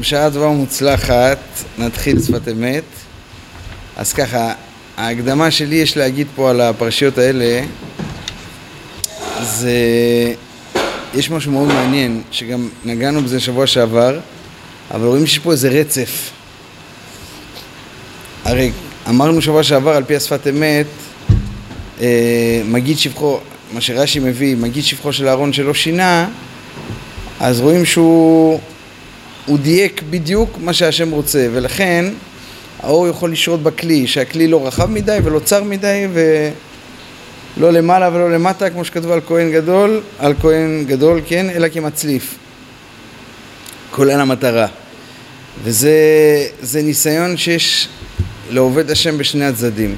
בשעה טובה ומוצלחת, נתחיל שפת אמת. אז ככה, ההקדמה שלי יש להגיד פה על הפרשיות האלה, זה... יש משהו מאוד מעניין, שגם נגענו בזה שבוע שעבר, אבל רואים שיש פה איזה רצף. הרי אמרנו שבוע שעבר על פי השפת אמת, אה, מגיד שבחו, מה שרש"י מביא, מגיד שבחו של אהרון שלא שינה, אז רואים שהוא הוא דייק בדיוק מה שהשם רוצה, ולכן האור יכול לשרות בכלי, שהכלי לא רחב מדי ולא צר מדי ולא למעלה ולא למטה, כמו שכתוב על כהן גדול, על כהן גדול, כן, אלא כמצליף. כולל המטרה. וזה ניסיון שיש לעובד השם בשני הצדדים.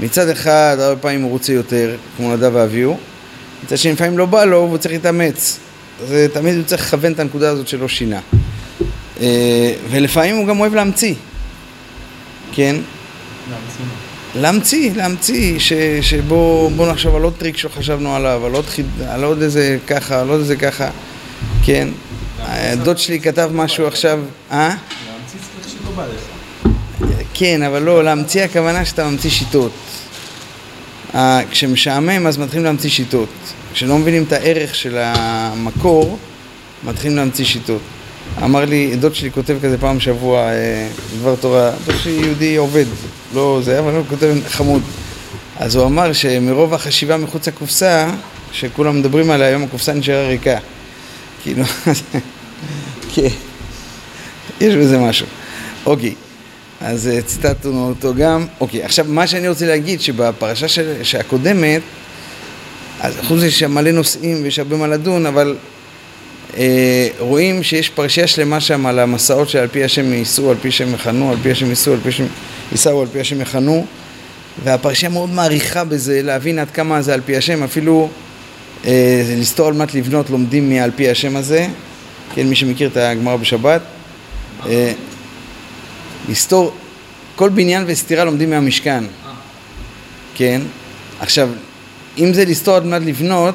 מצד אחד, הרבה פעמים הוא רוצה יותר, כמו נדב ואביהו, מצד שני לפעמים לא בא לו והוא צריך להתאמץ. זה תמיד הוא צריך לכוון את הנקודה הזאת שלא שינה. אה, ולפעמים הוא גם אוהב להמציא, כן? להמציא, להמציא, ש, שבוא נחשוב על עוד טריק שחשבנו עליו, על עוד, חיד, על עוד איזה ככה, על עוד איזה ככה, כן? דוד שלי כתב משהו עכשיו, אה? להמציא צריך שלא בא לך. כן, אבל לא, להמציא הכוונה שאתה ממציא שיטות. כשמשעמם אז מתחילים להמציא שיטות. כשלא מבינים את הערך של המקור, מתחילים להמציא שיטות. אמר לי, דוד שלי כותב כזה פעם בשבוע אה, דבר תורה, דוד שלי יהודי עובד, לא זה, אבל הוא כותב חמוד. אז הוא אמר שמרוב החשיבה מחוץ לקופסה, שכולם מדברים עליה, היום הקופסה נשארה ריקה. כאילו, כן, יש בזה משהו. אוקיי, אז אה, ציטטנו אותו גם. אוקיי, עכשיו מה שאני רוצה להגיד, שבפרשה של, שהקודמת, אז חוץ מזה שיש מלא נושאים ויש הרבה מה לדון, אבל אה, רואים שיש פרשייה שלמה שם על המסעות שעל פי השם ייסעו, על פי השם יכנו, על פי השם ייסעו, על פי השם ייסעו, על פי השם יכנו. והפרשייה מאוד מעריכה בזה, להבין עד כמה זה על פי השם, אפילו אה, לסתור על מנת לבנות לומדים מעל פי השם הזה, כן, מי שמכיר את הגמרא בשבת, אה, לסתור, כל בניין וסתירה לומדים מהמשכן, כן, עכשיו, אם זה לסתור על מנת לבנות,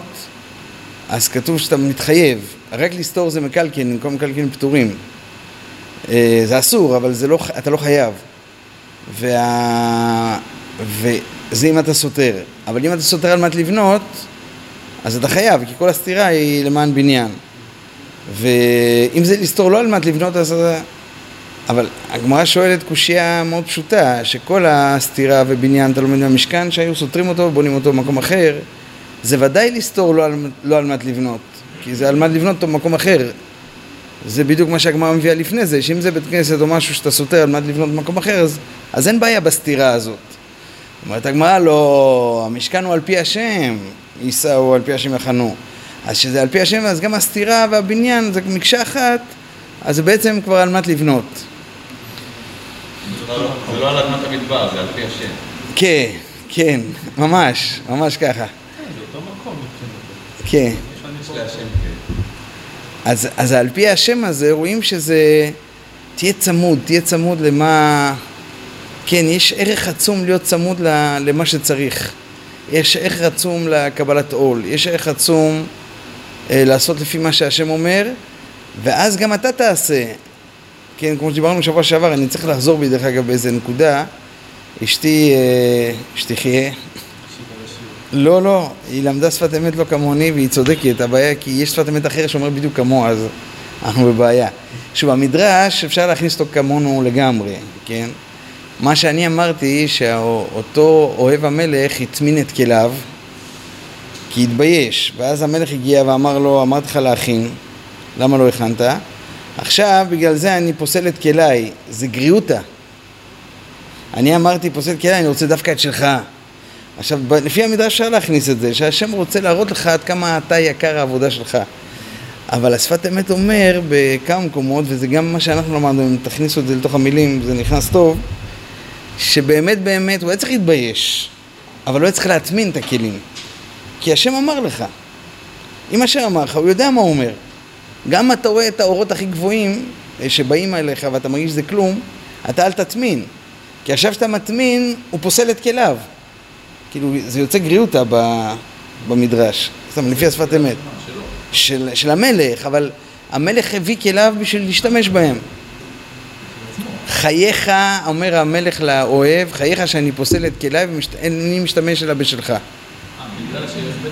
אז כתוב שאתה מתחייב, רק לסתור זה מקלקין, במקום מקלקין פטורים. אה, זה אסור, אבל זה לא, אתה לא חייב. וה... וזה אם אתה סותר. אבל אם אתה סותר על מנת לבנות, אז אתה חייב, כי כל הסתירה היא למען בניין. ואם זה לסתור לא על מנת לבנות, אז... אבל הגמרא שואלת קושייה מאוד פשוטה, שכל הסתירה ובניין אתה לומד מהמשכן, שהיו סותרים אותו ובונים אותו במקום אחר, זה ודאי לסתור לא על, לא על מנת לבנות. כי זה על מנת לבנות אותו במקום אחר. זה בדיוק מה שהגמרא מביאה לפני זה, שאם זה בית כנסת או משהו שאתה סותר על מנת לבנות במקום אחר, אז, אז אין בעיה בסתירה הזאת. אומרת הגמרא, לא, המשכן הוא על פי השם, יישאו על פי השם יחנו. אז כשזה על פי השם, אז גם הסתירה והבניין זה מקשה אחת, אז זה בעצם כבר על מנת לבנות. זה לא על אדמת המדבר, זה על פי השם. כן, כן, ממש, ממש ככה. כן, זה אותו מקום. כן. אז, אז על פי השם הזה רואים שזה, תהיה צמוד, תהיה צמוד למה, כן, יש ערך עצום להיות צמוד למה שצריך, יש ערך עצום לקבלת עול, יש ערך עצום אה, לעשות לפי מה שהשם אומר, ואז גם אתה תעשה, כן, כמו שדיברנו שבוע שעבר, אני צריך לחזור בי דרך אגב באיזה נקודה, אשתי, אה, אשתי חיה, לא, לא, היא למדה שפת אמת לא כמוני והיא צודקת, הבעיה כי יש שפת אמת אחרת שאומר בדיוק כמוה, אז אנחנו בבעיה. שוב, המדרש אפשר להכניס אותו כמונו לגמרי, כן? מה שאני אמרתי שאותו אוהב המלך הטמין את כליו כי התבייש, ואז המלך הגיע ואמר לו, אמרתי לך להכין, למה לא הכנת? עכשיו בגלל זה אני פוסל את כליי, זה גריעותא. אני אמרתי פוסל כליי, אני רוצה דווקא את שלך. עכשיו, לפי המדרש אפשר להכניס את זה, שהשם רוצה להראות לך עד כמה אתה יקר העבודה שלך. אבל השפת אמת אומר בכמה מקומות, וזה גם מה שאנחנו למדנו, אם תכניסו את זה לתוך המילים, זה נכנס טוב, שבאמת באמת הוא היה צריך להתבייש, אבל הוא היה צריך להטמין את הכלים. כי השם אמר לך. אם השם אמר לך, הוא יודע מה הוא אומר. גם אתה רואה את האורות הכי גבוהים אה, שבאים אליך ואתה מרגיש שזה כלום, אתה אל תטמין. כי עכשיו שאתה מטמין, הוא פוסל את כליו. כאילו, זה יוצא גריעותא במדרש, סתם, לפי השפת אמת. של, של המלך, אבל המלך הביא כליו בשביל להשתמש בהם. חייך, אומר המלך לאוהב, חייך שאני פוסל את כליי ואני משתמש אלא בשלך. אה, בגלל שהחבאת.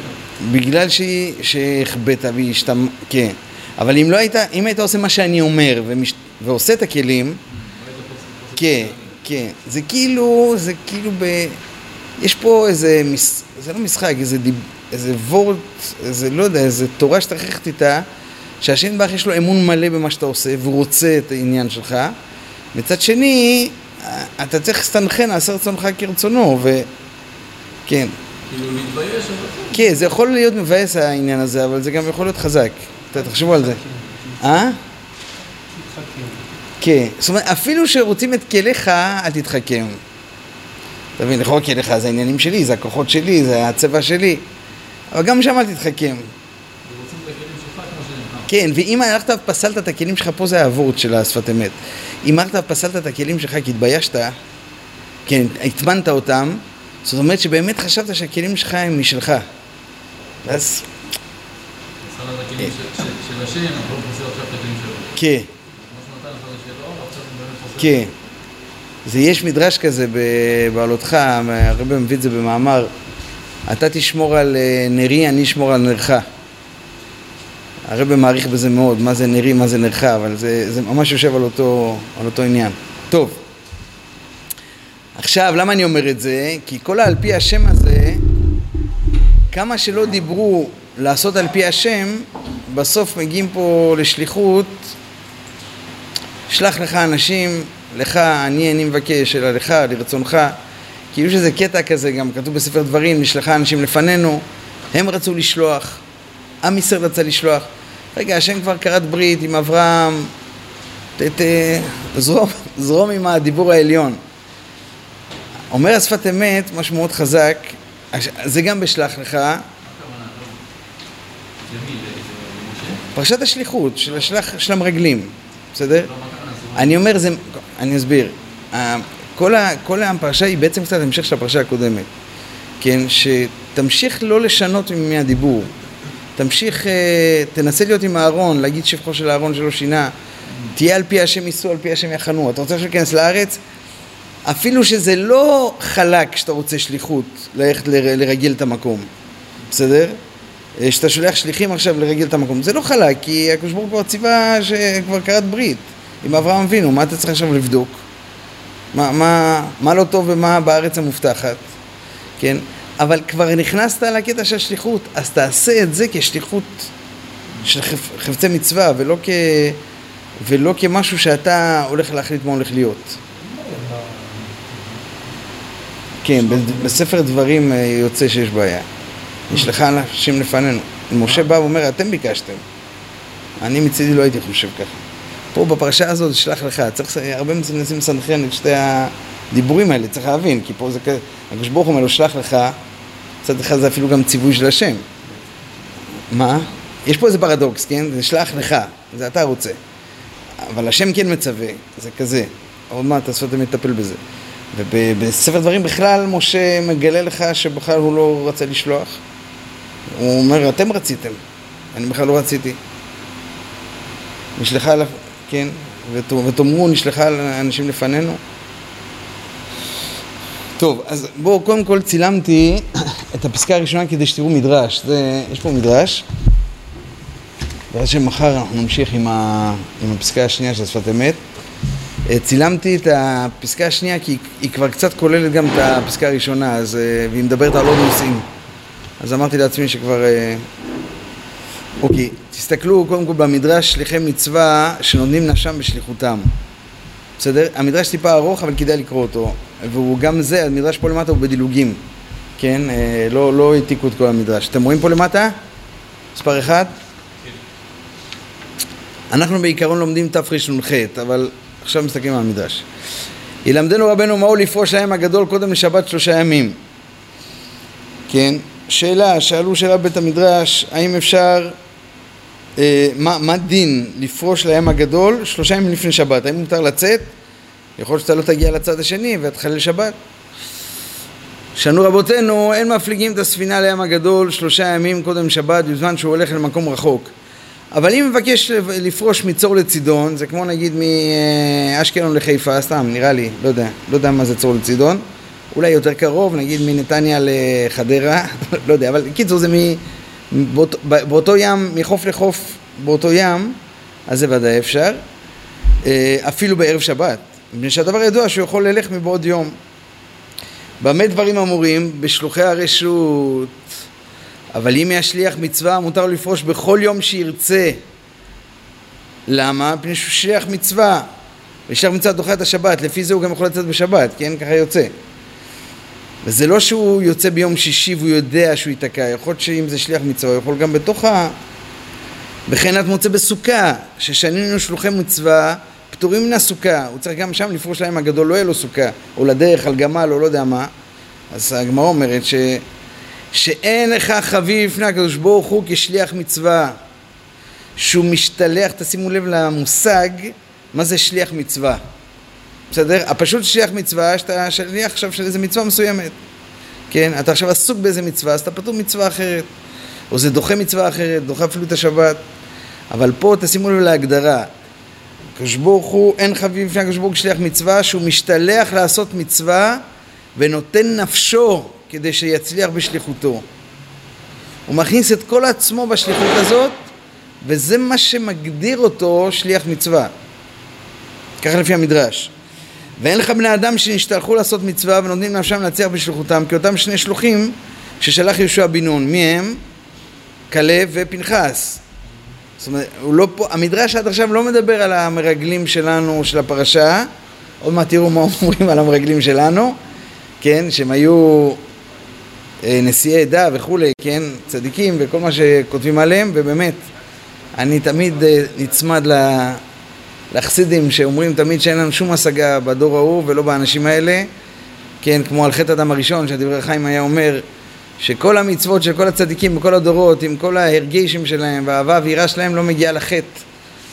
בגלל שהיא- שהחבאת והשתמ... כן. אבל אם לא היית, אם היית עושה מה שאני אומר ומש... ועושה את הכלים, כן, כן. זה כאילו, זה כאילו ב... יש פה איזה, מס... זה לא משחק, איזה, דיב... איזה וורט, איזה, לא יודע, איזה תורה שאתה חייכת איתה, שהשם ברך יש לו אמון מלא במה שאתה עושה, והוא רוצה את העניין שלך. מצד שני, אתה צריך להסתנכרן, לעשה רצונך כרצונו, ו... כן. כאילו להתבייש, אבל כן, זה יכול להיות מבאס העניין הזה, אבל זה גם יכול להיות חזק. תחשבו על זה. אה? כן. זאת אומרת, אפילו שרוצים את כליך, אל תתחכם. אתה מבין, לכאורה כליך זה העניינים שלי, זה הכוחות שלי, זה הצבע שלי. אבל גם שם אל תתחכם. כן, ואם הלכת ופסלת את הכלים שלך, פה זה האבורט של השפת אמת. אם הלכת ופסלת את הכלים שלך כי התביישת, כן, הטמנת אותם, זאת אומרת שבאמת חשבת שהכלים שלך הם משלך. ואז, מסר את הכלים של- של- של השם, אבל הוא פוסל עכשיו את הכלים שלו. כן, פוסל. כן. זה יש מדרש כזה בבעלותך, הרב מביא את זה במאמר, אתה תשמור על אה, נרי, אני אשמור על נרך. הרב מעריך בזה מאוד, מה זה נרי, מה זה נרך, אבל זה, זה ממש יושב על אותו, על אותו עניין. טוב, עכשיו, למה אני אומר את זה? כי כל העל פי השם הזה, כמה שלא דיברו לעשות על פי השם, בסוף מגיעים פה לשליחות שלח לך אנשים, לך, אני, אני מבקש, אלא לך, לרצונך. כאילו שזה קטע כזה, גם כתוב בספר דברים, נשלחה אנשים לפנינו, הם רצו לשלוח, עם ישראל רצה לשלוח. רגע, השם כבר כרת ברית עם אברהם, ת, ת, זרום, זרום עם הדיבור העליון. אומר השפת אמת, משהו מאוד חזק, זה גם בשלח לך, מה הכוונה? לא. למי? ל- למשה? פרשת השליחות של השלח של המרגלים, בסדר? לא, אני אומר, זה, אני אסביר. ה- כל, ה, כל הפרשה היא בעצם קצת המשך של הפרשה הקודמת. כן, שתמשיך לא לשנות מהדיבור. תמשיך, אה, תנסה להיות עם אהרון, להגיד שבחו של אהרון שלא שינה. תהיה על פי השם ייסעו, על פי השם יחנו. אתה רוצה להיכנס לארץ? אפילו שזה לא חלק שאתה רוצה שליחות, ללכת לרגל את המקום. בסדר? אה, שאתה שולח שליחים עכשיו לרגל את המקום. זה לא חלק, כי הקדוש ברוך הוא ציווה שכבר כרת ברית עם אברהם אבינו, מה אתה צריך עכשיו לבדוק? מה, מה, מה לא טוב ומה בארץ המובטחת, כן? אבל כבר נכנסת לקטע של השליחות, אז תעשה את זה כשליחות של חפ, חפצי מצווה, ולא, כ, ולא כמשהו שאתה הולך להחליט מה הולך להיות. כן, בספר דברים אה, יוצא שיש בעיה. נשלחה אנשים לפנינו. משה בא ואומר, אתם ביקשתם. אני מצידי לא הייתי חושב ככה. פה בפרשה הזאת, שלח לך, צריך, הרבה מנסים לסנכרן את שתי הדיבורים האלה, צריך להבין, כי פה זה כזה, הקדוש ברוך הוא אומר לו, שלח לך, מצד אחד זה אפילו גם ציווי של השם. מה? יש פה איזה פרדוקס, כן? זה שלח לך, זה אתה רוצה. אבל השם כן מצווה, זה כזה. עוד מעט השפת מטפל בזה. ובספר דברים בכלל משה מגלה לך שבכלל הוא לא רצה לשלוח. הוא אומר, אתם רציתם, אני בכלל לא רציתי. נשלחה, אליו, כן, ות- ותאמרו, נשלחה אנשים לפנינו. טוב, אז בואו, קודם כל צילמתי את הפסקה הראשונה כדי שתראו מדרש. זה, יש פה מדרש, ואז שמחר אנחנו נמשיך עם, ה, עם הפסקה השנייה של שפת אמת. אה, צילמתי את הפסקה השנייה כי היא כבר קצת כוללת גם את הפסקה הראשונה, אז, אה, והיא מדברת על עוד נושאים. אז אמרתי לעצמי שכבר... אה, אוקיי, תסתכלו קודם כל במדרש שליחי מצווה שנותנים נפשם בשליחותם. בסדר? המדרש טיפה ארוך אבל כדאי לקרוא אותו. והוא גם זה, המדרש פה למטה הוא בדילוגים. כן? אה, לא, לא העתיקו את כל המדרש. אתם רואים פה למטה? מספר אחד? אנחנו בעיקרון לומדים תרנ"ח, אבל עכשיו מסתכלים על המדרש. ילמדנו רבנו מהו לפרוש להם הגדול קודם לשבת שלושה ימים. כן? שאלה, שאלו שאלה בבית המדרש, האם אפשר, אה, מה, מה דין לפרוש לים הגדול שלושה ימים לפני שבת? האם מותר לצאת? יכול להיות שאתה לא תגיע לצד השני ותחלל שבת. שנו רבותינו, אין מפליגים את הספינה לים הגדול שלושה ימים קודם שבת בזמן שהוא הולך למקום רחוק. אבל אם מבקש לפרוש מצור לצידון, זה כמו נגיד מאשקלון לחיפה, סתם, נראה לי, לא יודע, לא יודע מה זה צור לצידון, אולי יותר קרוב, נגיד מנתניה לחדרה, לא יודע, אבל קיצור זה מ... באות, באותו ים, מחוף לחוף באותו ים, אז זה ודאי אפשר, אה, אפילו בערב שבת, מפני שהדבר ידוע שהוא יכול ללך מבעוד יום. במה דברים אמורים? בשלוחי הרשות. אבל אם יש שליח מצווה, מותר לפרוש בכל יום שירצה. למה? מפני שהוא שליח מצווה. ושליח מצווה דוחה את השבת, לפי זה הוא גם יכול לצאת בשבת, כן? ככה יוצא. וזה לא שהוא יוצא ביום שישי והוא יודע שהוא ייתקע, יכול להיות שאם זה שליח מצווה, הוא יכול גם בתוך ה... וכן את מוצא בסוכה, ששנינו שלוחי מצווה, פטורים מן הסוכה, הוא צריך גם שם לפרוש להם הגדול, לא יהיה לו סוכה, או לדרך, על גמל, או לא יודע מה. אז הגמרא אומרת ש... שאין לך חביב לפני הקדוש ברוך הוא כשליח מצווה, שהוא משתלח, תשימו לב למושג, מה זה שליח מצווה. בסדר? הפשוט שליח מצווה, שאתה שליח עכשיו של איזה מצווה מסוימת. כן? אתה עכשיו עסוק באיזה מצווה, אז אתה פטור מצווה אחרת. או זה דוחה מצווה אחרת, דוחה אפילו את השבת. אבל פה תשימו לב להגדרה. הקדוש ברוך הוא, אין חביב לפני הקדוש ברוך הוא שליח מצווה, שהוא משתלח לעשות מצווה ונותן נפשו כדי שיצליח בשליחותו. הוא מכניס את כל עצמו בשליחות הזאת, וזה מה שמגדיר אותו שליח מצווה. ככה לפי המדרש. ואין לך בני אדם שנשתלחו לעשות מצווה ונותנים נפשם להצליח בשליחותם כאותם שני שלוחים ששלח יהושע בן נון. מי הם? כלב ופנחס. זאת אומרת, הוא לא פה, המדרש עד עכשיו לא מדבר על המרגלים שלנו, של הפרשה, עוד מעט תראו מה אומרים על המרגלים שלנו, כן, שהם היו אה, נשיאי עדה וכולי, כן, צדיקים וכל מה שכותבים עליהם, ובאמת, אני תמיד אה, נצמד לחסידים שאומרים תמיד שאין לנו שום השגה בדור ההוא ולא באנשים האלה, כן, כמו על חטא אדם הראשון, שהדברי חיים היה אומר שכל המצוות של כל הצדיקים בכל הדורות, עם כל ההרגשים שלהם והאהבה והיראה שלהם, לא מגיעה לחטא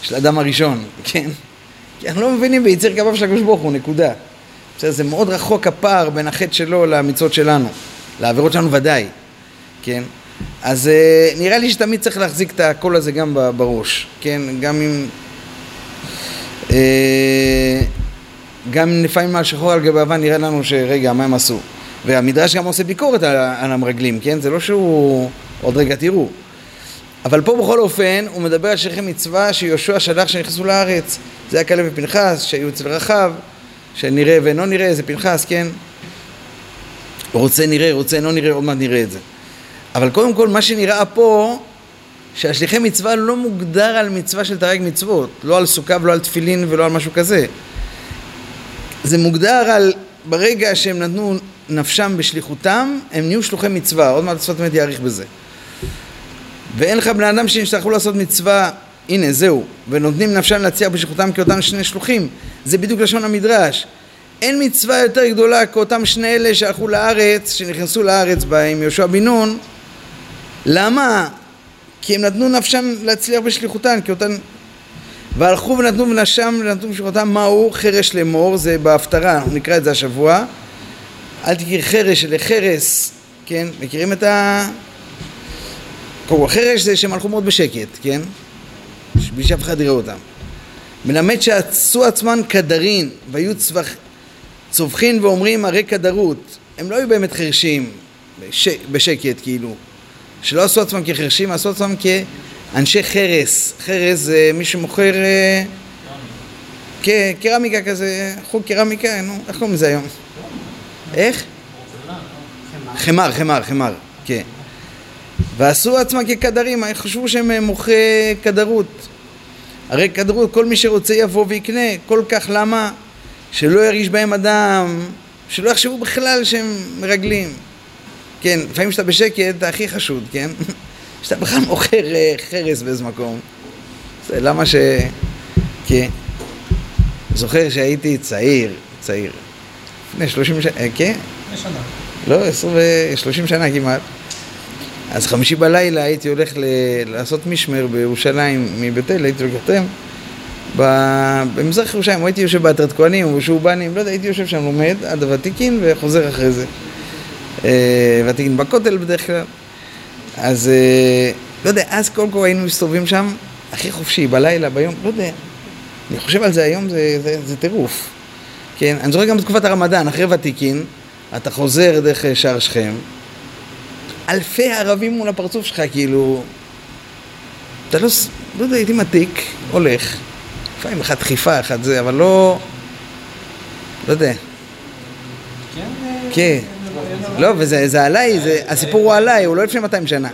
של אדם הראשון, כן? כי אנחנו לא מבינים ביציר כפיו של הקדוש ברוך הוא, נקודה. בסדר, זה מאוד רחוק הפער בין החטא שלו למצוות שלנו, לעבירות שלנו ודאי, כן? אז אה, נראה לי שתמיד צריך להחזיק את הקול הזה גם בראש, כן? גם אם... אה, גם לפעמים על שחור על גבי לבן נראה לנו שרגע, מה הם עשו? והמדרש גם עושה ביקורת על, על המרגלים, כן? זה לא שהוא... עוד רגע תראו. אבל פה בכל אופן הוא מדבר על שליחי מצווה שיהושע שלח שנכנסו לארץ. זה היה כלב ופנחס שהיו אצל רחב, שנראה ואינו נראה, זה פנחס, כן? רוצה נראה, רוצה אינו נראה, עוד מעט נראה את זה. אבל קודם כל מה שנראה פה שהשליחי מצווה לא מוגדר על מצווה של תרי"ג מצוות, לא על סוכה ולא על תפילין ולא על משהו כזה. זה מוגדר על ברגע שהם נתנו נפשם בשליחותם, הם נהיו שלוחי מצווה, עוד מעט השפת אמת יאריך בזה. ואין לך בני אדם שנשתלחו לעשות מצווה, הנה זהו, ונותנים נפשם להצליח בשליחותם כאותם שני שלוחים, זה בדיוק לשון המדרש. אין מצווה יותר גדולה כאותם שני אלה שהלכו לארץ, שנכנסו לארץ בה עם יהושע בן נון. למה? כי הם נתנו נפשם להצליח בשליחותן, כאותן... והלכו ונתנו בנפשם ונתנו בשליחותם מהו חרש לאמור, זה בהפטרה, אנחנו נקרא את זה השבוע. אל תקרא חרש אלא חרס, כן? מכירים את ה... כל, חרש זה שהם הלכו מאוד בשקט, כן? בלי שאף אחד יראה אותם. מלמד שעשו עצמן קדרין והיו צווח... צווחין ואומרים הרי קדרות. הם לא היו באמת חרשים, בש... בשקט כאילו. שלא עשו עצמם כחרשים, עשו עצמם כאנשי חרס. חרס זה מי שמוכר אה, קרמיקה כזה, חוג קרמיקה, נו, איך קוראים לזה היום? איך? חמר, חמר, חמר, כן. ועשו עצמם כקדרים, חשבו שהם מוכרי קדרות. הרי קדרות, כל מי שרוצה יבוא ויקנה, כל כך למה? שלא ירגיש בהם אדם, שלא יחשבו בכלל שהם מרגלים. כן, לפעמים כשאתה בשקט אתה הכי חשוד, כן? כשאתה בכלל מוכר אה, חרס באיזה מקום. זה למה ש... כן. זוכר שהייתי צעיר, צעיר. לפני שלושים שנה, אה, כן? לפני שנה. לא, עשרים ושלושים שנה כמעט. אז חמישי בלילה הייתי הולך ל... לעשות משמר בירושלים מבית אל, הייתי לוקח אותם במזרח ירושלים, הייתי יושב באתרת כהנים או בשובנים, לא יודע, הייתי יושב שם לומד עד הוותיקין וחוזר אחרי זה. אה, ותיקין בכותל בדרך כלל. אז אה, לא יודע, אז קודם כל היינו מסתובבים שם, הכי חופשי, בלילה, ביום, לא יודע. אני חושב על זה היום, זה, זה, זה טירוף. כן, אני זוכר גם בתקופת הרמדאן, אחרי ותיקין, אתה חוזר דרך אה, שער שכם, אלפי ערבים מול הפרצוף שלך, כאילו... אתה לא, לא יודע, הייתי מתיק, הולך, לפעמים אחת דחיפה, אחת זה, אבל לא... לא יודע. כן. לא, וזה עליי, הסיפור הוא עליי, הוא לא לפני 200 שנה.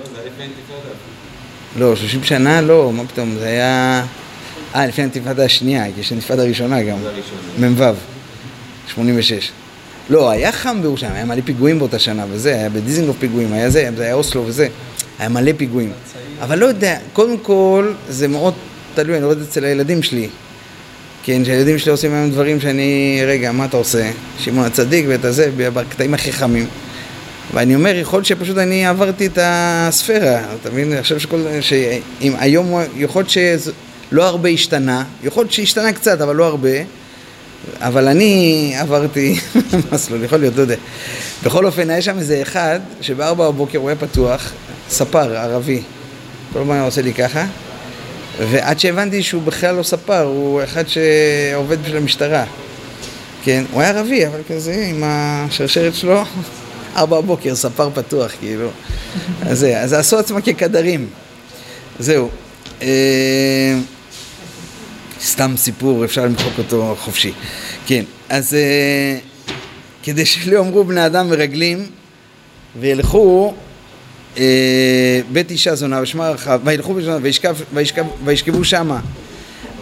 לא, 30 שנה לא, מה פתאום, זה היה... אה, לפני האינתיפאדה השנייה, כי יש האינתיפאדה הראשונה גם. מ"ו, 86. לא, היה חם בירושלים, היה מלא פיגועים באותה שנה וזה, היה בדיזינגוף פיגועים, היה זה, זה היה אוסלו וזה, היה מלא פיגועים. אבל לא יודע, קודם כל, זה מאוד תלוי, אני רואה את זה אצל הילדים שלי. כן, שהילדים שלי עושים היום דברים שאני, רגע, מה אתה עושה? שמעון הצדיק ואת הזה, בקטעים הכי חמים. ואני אומר, יכול להיות שפשוט אני עברתי את הספירה, אתה מבין? אני חושב שכל... שאם היום, יכול להיות שלא הרבה השתנה, יכול להיות שהשתנה קצת, אבל לא הרבה. אבל אני עברתי מסלול, יכול להיות, לא יודע. בכל אופן, היה שם איזה אחד שבארבע בבוקר הוא היה פתוח, ספר ערבי. כל הזמן הוא עושה לי ככה, ועד שהבנתי שהוא בכלל לא ספר, הוא אחד שעובד בשביל המשטרה. כן, הוא היה ערבי, אבל כזה, עם השרשרת שלו, ארבע בבוקר, ספר פתוח, כאילו. אז זה, אז עשו עצמם כקדרים. זהו. אה, סתם סיפור, אפשר למחוק אותו חופשי. כן, אז אה, כדי שלא יאמרו בני אדם מרגלים וילכו בית אישה זונה ושמה רחב, וילכו בזונה וישכבו שמה.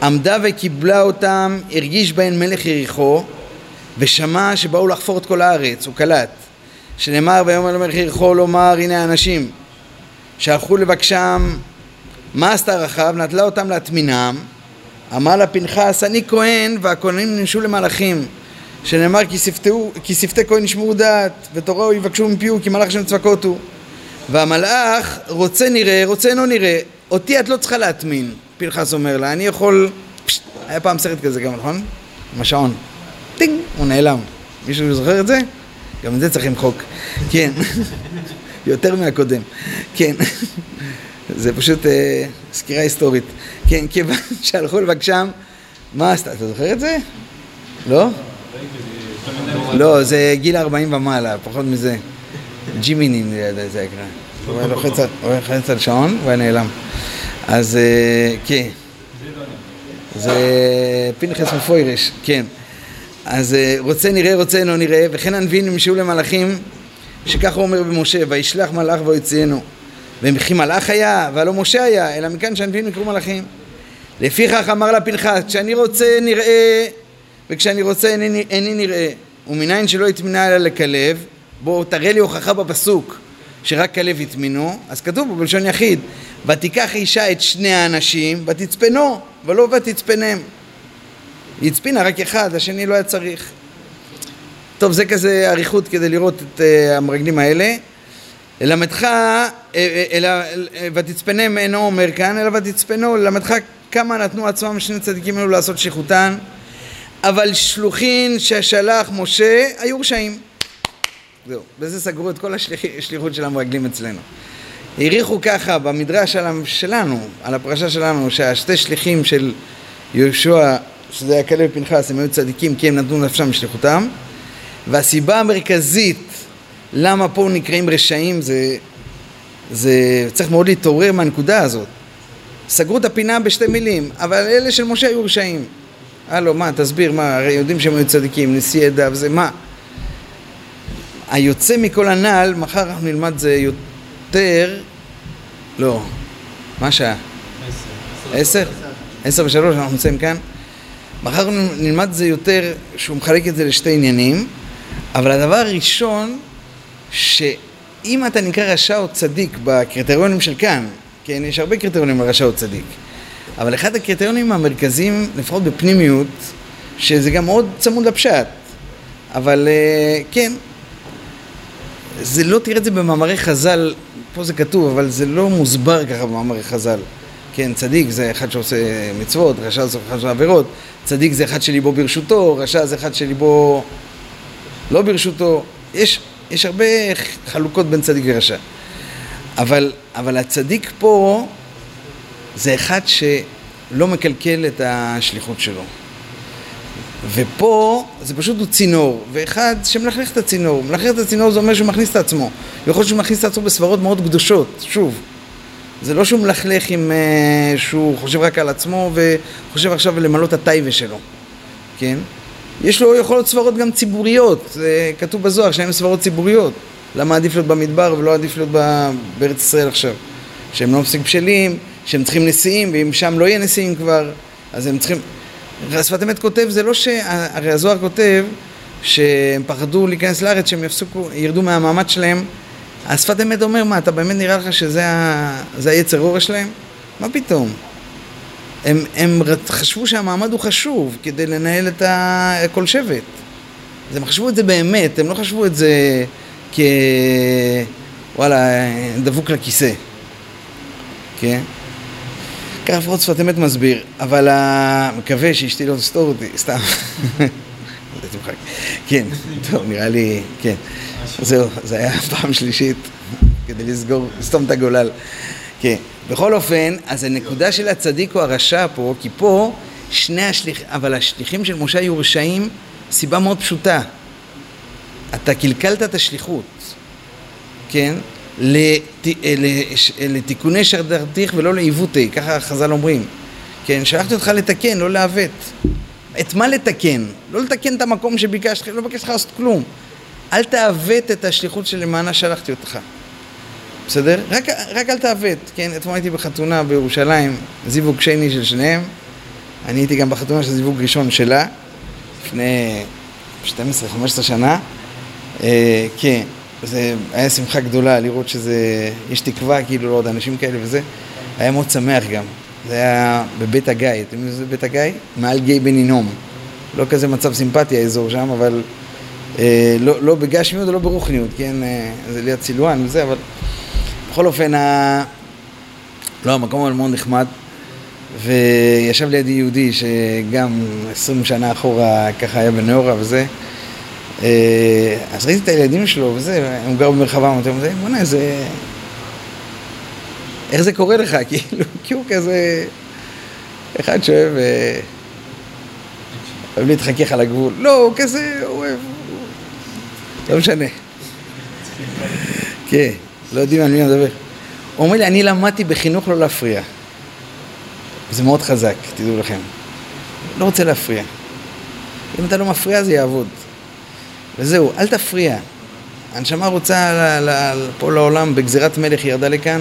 עמדה וקיבלה אותם, הרגיש בהן מלך יריחו, ושמע שבאו לחפור את כל הארץ, הוא קלט. שנאמר ויאמר למלך יריחו לומר הנה האנשים שהלכו לבקשם מה עשתה רחב? נטלה אותם להטמינם אמר לה פנחס אני כהן והכהנים נמשו למלאכים שנאמר כי שפתי כהן ישמעו דעת ותורו יבקשו מפיהו כי מלאך שם צבקות הוא והמלאך רוצה נראה, רוצה אינו נראה, אותי את לא צריכה להטמין, פנחס אומר לה, אני יכול... פשט, היה פעם סרט כזה גם, נכון? עם השעון. טינג, הוא נעלם. מישהו זוכר את זה? גם את זה צריך למחוק. כן, יותר מהקודם. כן, זה פשוט אה, סקירה היסטורית. כן, כיוון שהלכו לבקשם, מה עשתה? אתה זוכר את זה? לא? לא, זה גיל 40 ומעלה, פחות מזה. ג'ימינים זה היה הוא היה לוחץ על שעון והוא היה נעלם. אז אה, כן. זה פנחס מפוירש, כן. אז אה, רוצה נראה, רוצה אינו נראה, וכן הנביאים נמשאו למלאכים, שככה הוא אומר במשה, וישלח מלאך ויוציאנו. וכי מלאך היה, והלא משה היה, אלא מכאן שהנביאים נקראו מלאכים. לפיכך אמר לה פנחס, כשאני רוצה נראה, וכשאני רוצה איני, איני נראה. ומניין שלא התמינה אלא לכלב, בוא תראה לי הוכחה בפסוק שרק כלב הטמינו, אז כתוב בלשון יחיד, ותיקח אישה את שני האנשים ותצפנו, ולא ותצפנם. היא הצפינה רק אחד, השני לא היה צריך. טוב, זה כזה אריכות כדי לראות את uh, המרגלים האלה. ללמדך, אה, אה, אלא ותצפנם אינו אומר כאן, אלא ותצפנו, ללמדך כמה נתנו עצמם שני צדיקים אלו לעשות שליחותן, אבל שלוחין ששלח משה היו רשעים. זהו, בזה סגרו את כל השליחות של המרגלים אצלנו. העריכו ככה במדרש שלנו, על הפרשה שלנו, שהשתי שליחים של יהושע, שזה היה כלב ופנחס, הם היו צדיקים כי הם נתנו נפשם בשליחותם, והסיבה המרכזית למה פה נקראים רשעים זה, זה צריך מאוד להתעורר מהנקודה הזאת. סגרו את הפינה בשתי מילים, אבל אלה של משה היו רשעים. הלו, מה, תסביר, מה, הרי יודעים שהם היו צדיקים, נשיא עדה וזה, מה? היוצא מכל הנ"ל, מחר אנחנו נלמד זה יותר... לא. מה השעה? עשר. עשר ושלוש, אנחנו נמצאים כאן. מחר נלמד זה יותר, שהוא מחלק את זה לשתי עניינים, אבל הדבר הראשון, שאם אתה נקרא רשע או צדיק בקריטריונים של כאן, כן, יש הרבה קריטריונים לרשע או צדיק, אבל אחד הקריטריונים המרכזיים, לפחות בפנימיות, שזה גם מאוד צמוד לפשט, אבל אה, כן, זה לא תראה את זה במאמרי חז"ל, פה זה כתוב, אבל זה לא מוסבר ככה במאמרי חז"ל. כן, צדיק זה אחד שעושה מצוות, רשע זה אחד שעושה עבירות, צדיק זה אחד שליבו ברשותו, רשע זה אחד שליבו לא ברשותו. יש, יש הרבה חלוקות בין צדיק ורשע. אבל, אבל הצדיק פה, זה אחד שלא מקלקל את השליחות שלו. ופה זה פשוט הוא צינור, ואחד שמלכלך את הצינור. מלכלך את הצינור זה אומר שהוא מכניס את עצמו. יכול להיות שהוא מכניס את עצמו בסברות מאוד קדושות, שוב. זה לא שהוא מלכלך עם... uh, שהוא חושב רק על עצמו וחושב עכשיו למלא את הטייבה שלו, כן? יש לו יכול להיות סברות גם ציבוריות, זה כתוב בזוהר שהן סברות ציבוריות. למה עדיף להיות במדבר ולא עדיף להיות בארץ ישראל עכשיו? שהם לא מספיק בשלים, שהם צריכים נשיאים, ואם שם לא יהיה נשיאים כבר, אז הם צריכים... השפת אמת כותב, זה לא ש... הרי הזוהר כותב שהם פחדו להיכנס לארץ, שהם יפסקו, ירדו מהמעמד שלהם. השפת אמת אומר, מה, אתה באמת נראה לך שזה ה... היצר אור שלהם? מה פתאום? הם, הם חשבו שהמעמד הוא חשוב כדי לנהל את ה... כל שבט. אז הם חשבו את זה באמת, הם לא חשבו את זה כ... וואלה, דבוק לכיסא. כן? ככה לפחות שפת אמת מסביר, אבל מקווה שאשתי לא תסתור אותי, סתם. כן, טוב, נראה לי, כן. זהו, זה היה פעם שלישית כדי לסגור, לסתום את הגולל. כן. בכל אופן, אז הנקודה של הצדיק או הרשע פה, כי פה שני השליחים, אבל השליחים של משה היו רשעים, סיבה מאוד פשוטה. אתה קלקלת את השליחות, כן? לת... לש... לתיקוני שרדרתיך ולא לעיוותי, ככה חז"ל אומרים. כן, שלחתי אותך לתקן, לא לעוות. את מה לתקן? לא לתקן את המקום שביקשתי, לא ביקשתי לך לעשות כלום. אל תעוות את השליחות שלמענה שלחתי אותך. בסדר? רק, רק אל תעוות, כן? אתמול הייתי בחתונה בירושלים, זיווג שני של שניהם. אני הייתי גם בחתונה של זיווג ראשון שלה, לפני 12-15 שנה. אה, כן, זה היה שמחה גדולה לראות שזה, יש תקווה כאילו לעוד אנשים כאלה וזה. היה מאוד שמח גם. זה היה בבית הגיא, אתם יודעים איזה בית הגיא? מעל גיא בן הינום. לא כזה מצב סימפטי האזור שם, אבל אה, לא, לא בגשמיות ולא ברוחניות, כן? אה, זה ליד סילואן וזה, אבל בכל אופן, ה... לא, המקום היה מאוד נחמד, וישב לידי יהודי שגם עשרים שנה אחורה ככה היה בנאורה וזה. אה, אז ראיתי את הילדים שלו וזה, הם גרו במרחבה, אמרתי להם, בוא'נה, זה... איך זה קורה לך? כאילו, כי הוא כזה... אחד שאוהב... אה, אוהב להתחכך על הגבול. לא, הוא כזה, אוהב... לא משנה. כן. לא יודעים על מי מדבר. הוא אומר לי, אני למדתי בחינוך לא להפריע. זה מאוד חזק, תדעו לכם. לא רוצה להפריע. אם אתה לא מפריע זה יעבוד. וזהו, אל תפריע. הנשמה רוצה ל- ל- פה לעולם, בגזירת מלך ירדה לכאן,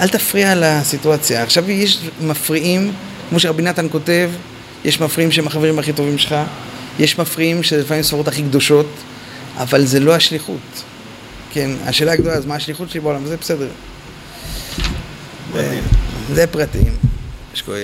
אל תפריע לסיטואציה. עכשיו יש מפריעים, כמו שרבי נתן כותב, יש מפריעים שהם החברים הכי טובים שלך, יש מפריעים שזה לפעמים ספרות הכי קדושות, אבל זה לא השליחות. כן, השאלה הגדולה, אז מה השליחות שלי בעולם? זה בסדר. זה פרטים. יש כוח.